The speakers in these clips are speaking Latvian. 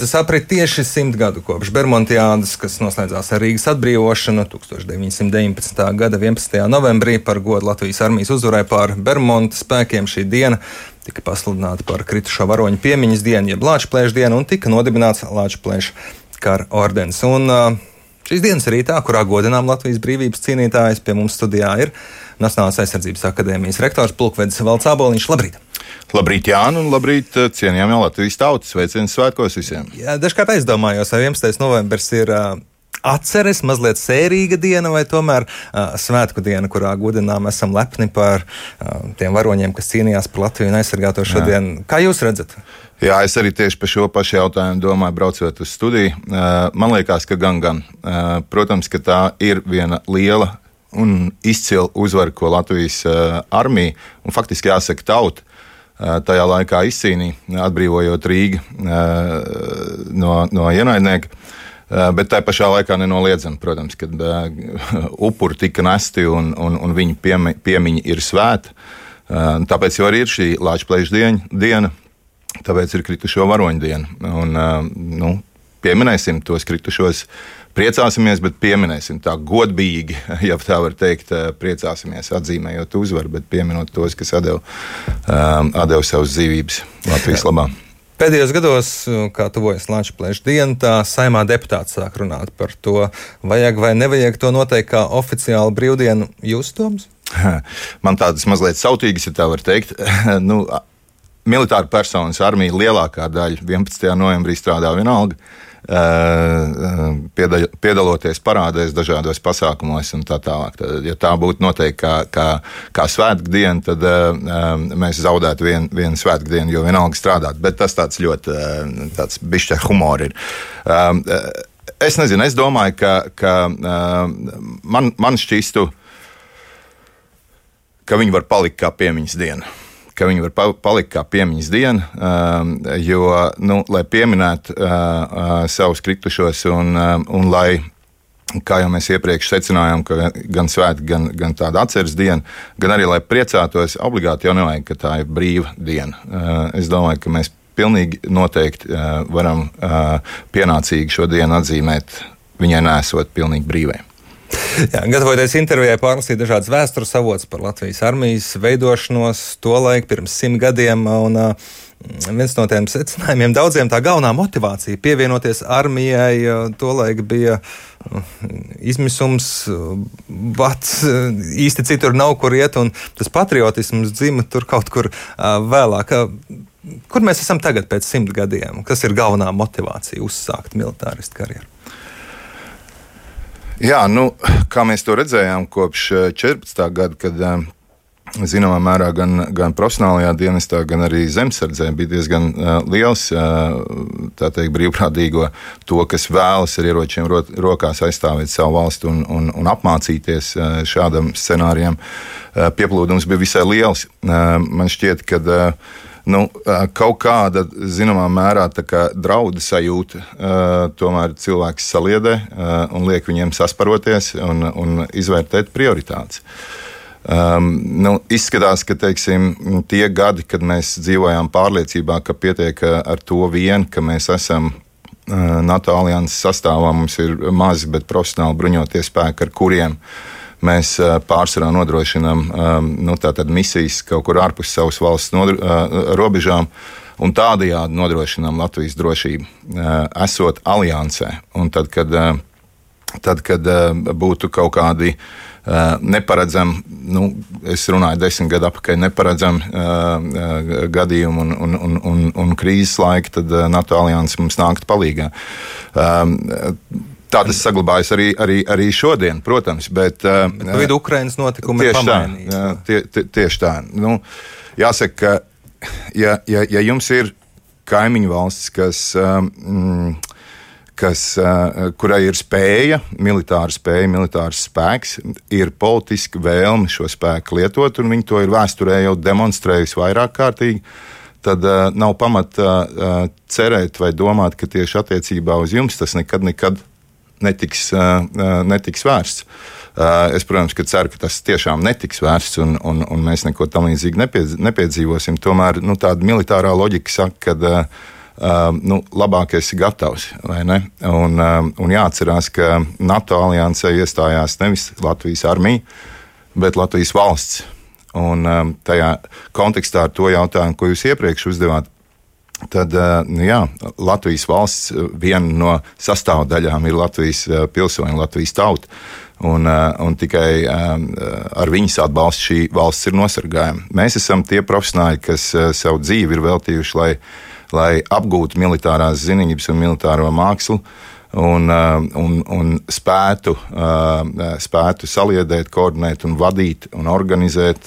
Tas aprit tieši simt gadu kopš Bermudiādas, kas noslēdzās ar Rīgas atbrīvošanu 1919. gada 11. novembrī par godu Latvijas armijas uzvarai pār Bermuda spēkiem. Šī diena tika pasludināta par kritušo varoņu piemiņas dienu, jeb Lāčplēša dienu, un tika nodibināts Lāčplēša kara ordens. Un, uh, šīs dienas rītā, kurā godinām Latvijas brīvības cīnītājus, pie mums studijā ir Nacionālās aizsardzības akadēmijas rektors Pulkvedis Valds Aboliņš. Labrīt! Labrīt, Jānis, un labrīt, eh, cienījamie Latvijas tautas. Sveiciens svētkos visiem! Jā, dažkārt aizdomājos, vai 11. novembris ir. Uh, Atceres mazliet sērīga diena, vai tomēr uh, svētku diena, kurā godinām esam lepni par uh, tiem varoņiem, kas cīnījās par Latviju un aizsargāto šodien. Jā. Kā jūs redzat? Jā, es arī tieši par šo pašu jautājumu domāju, braucot uz studiju. Uh, man liekas, ka gan, gan. Uh, protams, ka tā ir viena liela un izcila uzvara, ko Latvijas uh, armija un faktiski jāsaka tauta tajā laikā izcīnīja, atbrīvojot Rīgu no, no ienaidnieka. Bet tā pašā laikā nenoliedzami, protams, kad upuri tika nesti un, un, un viņu piemi, piemiņa ir svēta. Tāpēc jau arī ir šī Latvijas diena, tāpēc ir kritušo varoņu diena. Un, nu, pieminēsim tos kritušos priecāsimies, bet pieminēsim tā godīgi, ja tā var teikt, eh, priecāsimies atzīmējot uzvaru, bet pieminot tos, kas atdeva, um, savas dzīvības Latvijas labā. Pēdējos gados, kā tuvojas Latvijas plēša diena, tā saimā deputāts sāk runāt par to, vajag vai nevajag to noteikt kā oficiālu brīvdienu. Jūs, Toms? Man tādas mazliet sautīgas, ja tā var teikt. nu, militāra personas armija lielākā daļa 11. novembrī strādā vienalga. Piedaloties parādēs, dažādos pasākumos un tā tālāk. Tad, ja tā būtu noteikti kā, kā, kā svētku diena, tad mēs zaudētu vienu vien svētku dienu, jo vienalga strādāt. Bet tas tāds ļoti tāds bišķi humors ir. Es nezinu, es domāju, ka, ka man, man šķistu, ka viņi var palikt kā piemiņas diena ka viņi var palikt kā piemiņas diena, um, jo, nu, lai pieminētu uh, uh, savus kritušos un, um, un lai kā jau mēs iepriekš secinājām, ka gan svētki, gan, gan tāda atceres diena, gan arī, lai priecātos, obligāti jau nevajag, ka tā ir brīva diena. Uh, es domāju, ka mēs pilnīgi noteikti varam pienācīgi šo dienu atzīmēt, viņai nesot pilnīgi brīvai. Jā, gatavoties intervijai, pārlasīju dažādas vēstures avots par Latvijas armijas veidošanos to laiku pirms simt gadiem. Un, uh, Viens no tiem secinājumiem, daudziem tā galvenā motivācija pievienoties armijai, tolaik bija izmisums, bats, īsti citur nav kur iet, un tas patriotisms dzima tur kaut kur vēlāk. Kur mēs esam tagad pēc simt gadiem? Kas ir galvenā motivācija uzsākt militāristu karjeru? Jā, nu, kā mēs to redzējām kopš 14. Eh, gada, kad eh, zināmā mērā gan, gan profesionālajā dienestā, gan arī zemesardzē bija diezgan uh, liels teikt, brīvprātīgo to, kas vēlas ar ieročiem ro rokās aizstāvēt savu valsti un, un, un apmācīties uh, šādam scenārijam. Uh, pieplūdums bija visai liels. Man šķiet, ka nu, kaut kāda zināmā mērā draudu sajūta tomēr cilvēks saliedē un liek viņiem sasparoties un, un izvērtēt prioritātes. Um, nu, izskatās, ka teiksim, tie gadi, kad mēs dzīvojām pārliecībā, ka pietiek ar to vien, ka mēs esam NATO alianses sastāvā, mums ir mazi, bet profesionāli bruņotie spēki, ar kuriem uh, mēs pārsvarā nodrošinām nu, misijas kaut kur ārpus savas valsts nodro, robežām. Un tādējādi nodrošinām Latvijas drošību, esot aliansē. Un tad, kad, tad, kad būtu kaut kādi neparedzami, nu, es runāju desmit gadu atpakaļ, neparedzami uh, gadījumi un, un, un, un, un krīzes laiki, tad NATO alianses mums nāktu palīdzīgā. Uh, Tā tas saglabājas arī, arī, arī šodien, protams. Bet, uh, bet vidu Ukraiņas notikumi tieši tā. Jā, tie, tie, tieši tā. Nu, jāsaka, ka ja, ja, ja jums ir kaimiņu valsts, kas. Um, kas, uh, kurai ir spēja, militāra spēja, militārs spēks, ir politiska vēlme šo spēku lietot, un viņi to ir vēsturē jau demonstrējusi vairāk kārtīgi, tad uh, nav pamata uh, cerēt vai domāt, ka tieši attiecībā uz jums tas nekad, nekad netiks, netiks vērsts. Es, protams, ceru, ka tas tiešām netiks vērsts un, un, un mēs neko tam līdzīgu nepiedzīvosim. Tomēr nu, tāda militārā loģika saka, ka nu, labāk esi gatavs. Un, un jāatcerās, ka NATO aliansē iestājās nevis Latvijas armija, bet Latvijas valsts. Un tajā kontekstā ar to jautājumu, ko jūs iepriekš uzdevāt, tad nu jā, Latvijas valsts viena no sastāvdaļām ir Latvijas pilsoņi, Latvijas tauta. Un, un tikai ar viņas atbalstu šī valsts ir nosargājama. Mēs esam tie profesionāļi, kas savu dzīvi ir veltījuši, lai lai apgūtu militārās zinības un militāro mākslu. Un, un, un spētu, spētu saliedēt, koordinēt, un vadīt un organizēt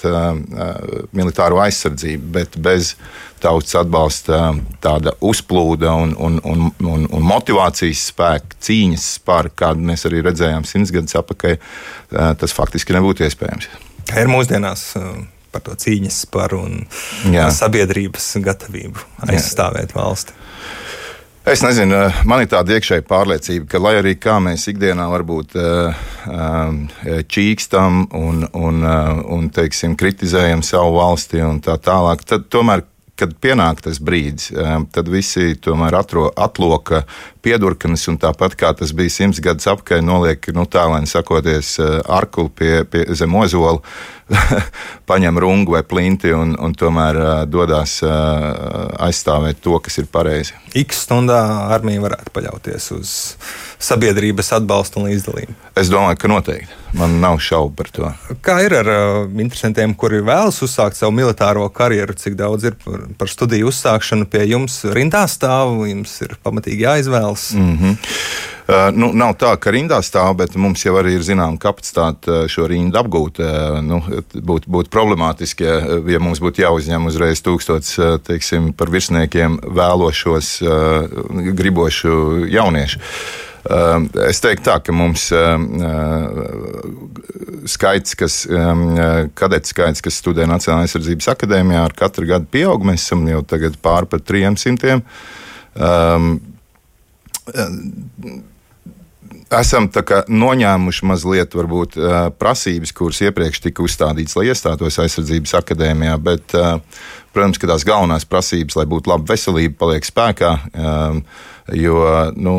militāro aizsardzību, bet bez tautas atbalsta tāda uzplūda un, un, un, un, un motivācijas spēka, cīņas spēka, kādu mēs arī redzējām simts gadus atpakaļ, tas faktiski nebūtu iespējams. Kā ir mūsdienās? par to cīņas sparu un Jā. sabiedrības gatavību aizstāvēt Jā. valsti. Es nezinu, man ir tāda iekšēja pārliecība, ka, lai arī kā mēs ikdienā varbūt uh, čīkstam un, un, uh, un teiksim, kritizējam savu valsti un tā tālāk, tad tomēr kad pienāk tas brīdis, tad visi tomēr atro, atloka piedurknes, un tāpat kā tas bija simts gadus apakaļ, noliek, nu, tālēni sakoties, arkuli pie, pie zem ozola, paņem rungu vai plinti un, un tomēr uh, dodas aizstāvēt to, kas ir pareizi. X stundā armija varētu paļauties uz sabiedrības atbalstu un līdzdalību. Es domāju, ka noteikti. Man nav šaubu par to. Kā ir ar uh, interesantiem, kuri vēlas uzsākt savu militāro karjeru? Cik daudz ir par, par studiju uzsākšanu pie jums rindā stāv? Jums ir pamatīgi jāizvēlas. Mm -hmm. Uh, nu, nav tā, ka rindā stāv, bet mums jau arī ir zināma kapacitāte uh, šo rindu apgūt. Uh, nu, būtu būt problemātiski, ja, ja mums būtu jāuzņem uzreiz tūkstots teiksim, par virsniekiem vēlošos, gribošu jauniešu. Es teiktu, tā, ka mums skaits, kas, kadets skaits, kas studē Nacionālajā aizsardzības akadēmijā, ar katru gadu pieaug. Mēs esam jau tagad pār par 300. Um, esam noņēmuši mazliet varbūt, prasības, kuras iepriekš tika uzstādītas, lai iestātos aizsardzības akadēmijā. Bet, protams, ka tās galvenās prasības, lai būtu laba veselība, paliek spēkā. Jo nu,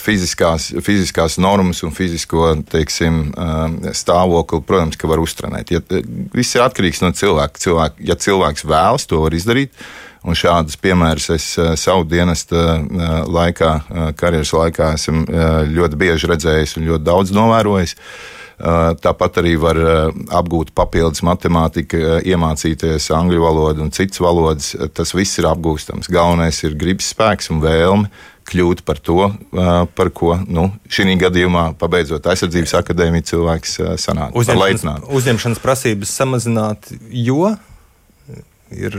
fiziskās, fiziskās normas un fizisko teiksim, stāvokli, protams, var uztrenēt. Ja, viss ir atkarīgs no cilvēka. cilvēka. Ja cilvēks vēlas, to var izdarīt. Un šādus piemērus es uh, savu dienesta uh, laikā, karjeras laikā, esmu ļoti bieži redzējis un ļoti daudz novērojis. Tāpat arī var apgūt papildus matemātiku, iemācīties angļu valodu un citas valodas. Tas viss ir apgūstams. Galvenais ir gribas spēks un vēlme kļūt par to, par ko nu, šī gadījumā, pabeidzot aizsardzības akadēmiju, cilvēks sanāk. Uzņemšanas, uzņemšanas prasības samazināt, jo ir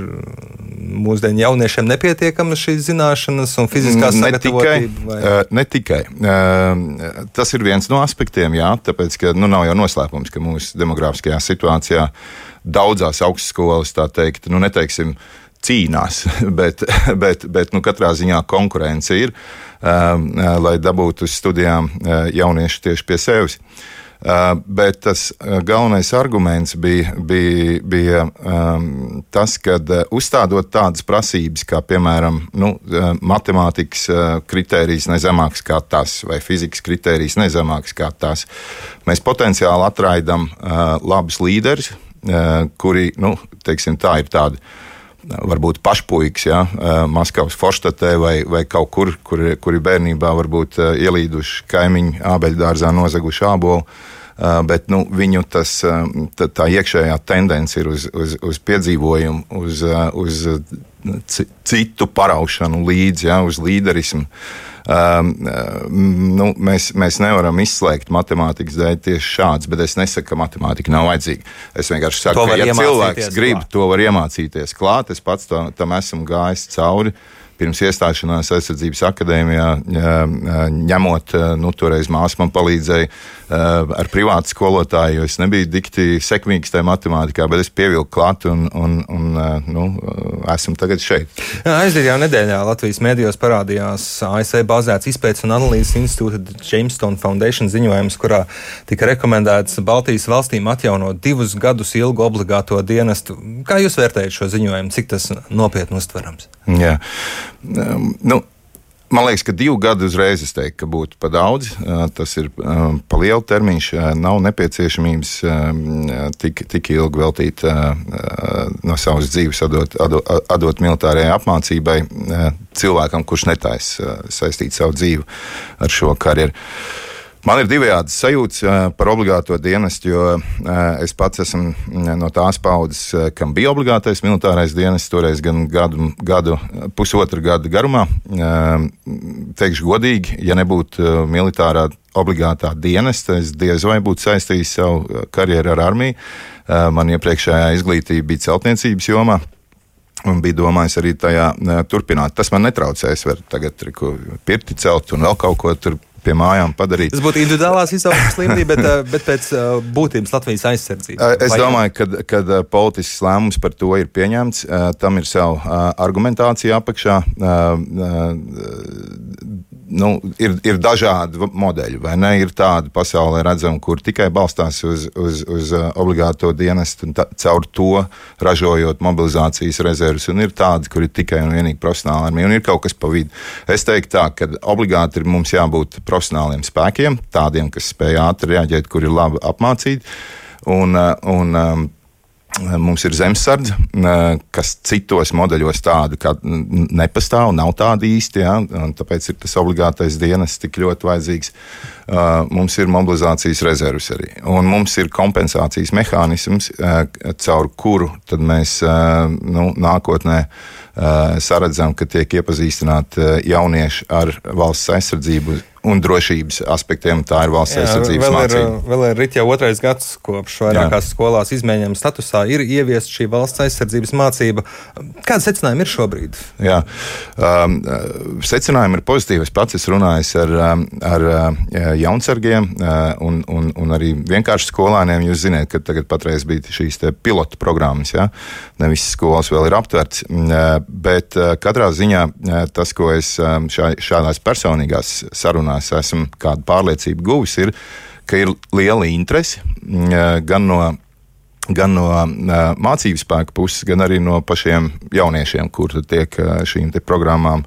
mūsdienu jauniešiem nepietiekamas šīs zināšanas un fiziskā sagatavotība? Tikai. Ne tikai. Tas ir viens no aspektiem, jā, tāpēc, ka nu, nav jau noslēpums, ka mūsu demografiskajā situācijā daudzās augstskolas, tā teikt, nu, neteiksim, cīnās, bet, bet, bet nu, katrā ziņā konkurence ir, lai dabūtu uz studijām jaunieši tieši pie sevis. Uh, bet tas uh, galvenais arguments bija, bija, bija um, tas, ka uh, uzstādot tādas prasības, kā piemēram nu, matemātikas kritērijas nezemāks kā tas, vai fizikas kritērijas nezemāks kā tas, mēs potenciāli atraidam labus līderus, kuri, nu, teiksim, tā ir tādi varbūt pašpuikas, ja, Maskavas forštatē vai, vai kaut kur, kur, kuri bērnībā varbūt ielīduši kaimiņu ābeļdārzā nozaguši ābolu. Bet nu, viņu tas, tā, tā iekšējā tendence ir uz, uz, uz piedzīvojumu, uz, uz citu paraušanu līdzi, ja, uz līderismu. Um, nu, mēs, mēs nevaram izslēgt matemātikas dēļ tieši šāds, bet es nesaku, ka matemātika nav vajadzīga. Es vienkārši saku, ka, ja cilvēks grib, klāt. to var iemācīties klāt. Es pats to, tam esmu gājis cauri. Uh, pirms iestāšanās aizsardzības akadēmijā, ņemot, nu, toreiz māsa man palīdzēja ar privātu skolotāju, jo es nebiju dikti sekmīgs tajā matemātikā, bet es pievilku klāt un, un, un nu, esmu tagad šeit. Aizdītajā nedēļā Latvijas mēdījos parādījās ASV bāzēts izpētes un analīzes institūta Jamestown Foundation ziņojums, kurā tika rekomendēts Baltijas valstīm atjaunot divus gadus ilgu obligāto dienestu. Kā jūs vērtējat šo ziņojumu? Cik tas nopietni uztverams? Jā. Um, nu, Man liekas, ka divu gadu uzreiz es teiktu, ka būtu par daudz. Tas ir pa lielu termiņš. Nav nepieciešamības tik, tik ilgi veltīt no savas dzīves, atdot, atdot, atdot militārajai apmācībai cilvēkam, kurš netaisa saistīt savu dzīvi ar šo karjeru. Man ir divējādas sajūtas par obligāto dienestu, jo es pats esmu no tās paudzes, kam bija obligātais militārais dienests, toreiz gan gadu, gadu pusotru gadu garumā. Teikšu godīgi, ja nebūtu militārā obligātā dienesta, es diez vai būtu saistījis savu karjeru ar armiju. Man iepriekšējā izglītība bija celtniecības jomā. Un bija domājis arī tajā turpināt. Tas man netraucēja. Es varu tagad pirti celt un vēl kaut ko tur pie mājām padarīt. Tas būtu individuālās izaugsmes līmenī, bet, eh, bet pēc eh, būtības Latvijas aizsardzības. Es Vai domāju, ka kad politisks lēmums par to ir pieņemts, tam ir sava argumentācija apakšā nu, ir, ir dažādi modeļi, vai ne? Ir tādi pasaulē redzami, kur tikai balstās uz, uz, uz uh, obligāto dienestu un tā, caur to ražojot mobilizācijas rezerves, un ir tādi, kur ir tikai un vienīgi profesionāla armija, un ir kaut kas pa vidu. Es teiktu tā, ka obligāti ir mums jābūt profesionāliem spēkiem, tādiem, kas spēj ātri reaģēt, kur ir labi apmācīti. Un, uh, un, um, Mums ir zemesardze, kas citos modeļos tāda nepastāv, nav tāda īsti. Ja, tāpēc ir tas obligātais dienas tik ļoti vajadzīgs. Mums ir mobilizācijas rezerves arī. Un mums ir kompensācijas mehānisms, caur kuru mēs nu, nākotnē saredzam, ka tiek iepazīstināti jaunieši ar valsts aizsardzību un drošības aspektiem. Tā ir valsts aizsardzības mācība. Vēl ir jau otrais gads, kopš vairākās Jā. skolās izmēģinājuma statusā ir ieviesta šī valsts aizsardzības mācība. Kāda secinājuma ir šobrīd? Jā, um, secinājumi ir pozitīvi. Es pats esmu runājis ar, um, ar uh, jaunsargiem uh, un, un, un arī vienkārši skolēniem. Jūs zināt, ka tagad patreiz bija šīs pilotu programmas. Ja? Ne visas skolas vēl ir aptverts, uh, bet katrā ziņā tas, ko es um, šā, šādās personīgās sarunās sarunās esmu kādu pārliecību guvis, ir, ka ir liela interese mm, gan no gan no uh, mācību spēka puses, gan arī no pašiem jauniešiem, kur tiek uh, šīm programmām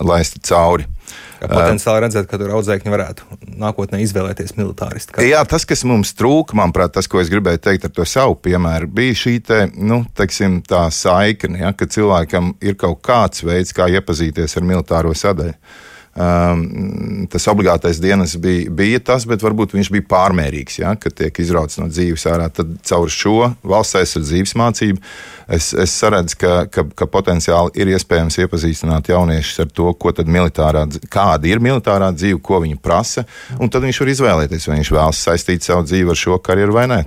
laisti cauri. Potenciāli redzēt, ka tur audzēkņi varētu nākotnē izvēlēties militāristu. Kā... Jā, tas, kas mums trūka, manuprāt, tas, ko es gribēju teikt ar to savu piemēru, bija šī te, nu, teiksim, saikne, ja, ka cilvēkam ir kaut kāds veids, kā iepazīties ar militāro sadaļu. Um, tas obligātais dienas bija, bija tas, bet varbūt viņš bija pārmērīgs, ja, kad tiek izrauts no dzīves ārā. Tad caur šo valsts aizsardzības mācību es, es saredzu, ka, ka, ka potenciāli ir iespējams iepazīstināt jauniešus ar to, ko tad militārā, kāda ir militārā dzīve, ko viņi prasa, un tad viņš var izvēlēties, vai viņš vēlas saistīt savu dzīvi ar šo karjeru vai nē.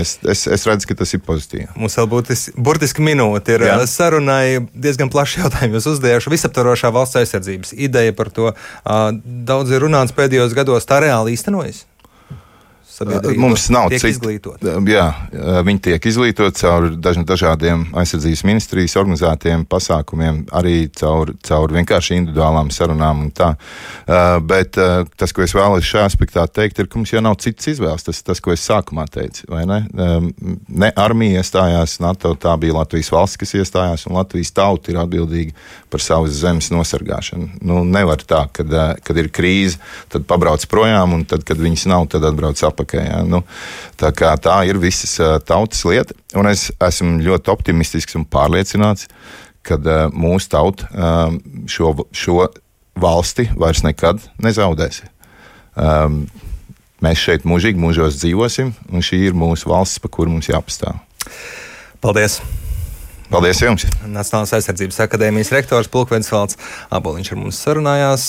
Es, es, es redzu, ka tas ir pozitīvi. Mums vēl būtis, burtiski minūte ir Jā. sarunai diezgan plaši jautājumi. Jūs uzdevāt visaptvarošā valsts aizsardzības ideja par to, Daudz ir runāts pēdējos gados, tā reāli īstenojas sabiedrība mums nav citu izglītota. Jā, viņi tiek izglītoti caur daž, dažādiem aizsardzības ministrijas organizētiem pasākumiem, arī caur, caur vienkārši individuālām sarunām. Bet tas, ko es vēlos šajā aspektā teikt, ir, ka mums jau nav citas izvēles. Tas, tas ko es sākumā teicu, vai ne? Ne armija iestājās NATO, tā bija Latvijas valsts, kas iestājās, un Latvijas tauta ir atbildīga par savas zemes nosargāšanu. Nu, nevar tā, kad, kad ir krīze, tad pabrauc projām, un tad, kad viņas nav, tad atbrauc atpakaļ atpakaļ. Ja? Nu, tā, tā ir visas tautas lieta, un es esmu ļoti optimistisks un pārliecināts, ka mūsu tauta šo, šo valsti vairs nekad nezaudēs. Mēs šeit mūžīgi mūžos dzīvosim, un šī ir mūsu valsts, pa kuru mums jāpastāv. Paldies! Paldies jums! Nacionālās aizsardzības akadēmijas rektors Pulkvedis Valds Aboliņš ar mums sarunājās.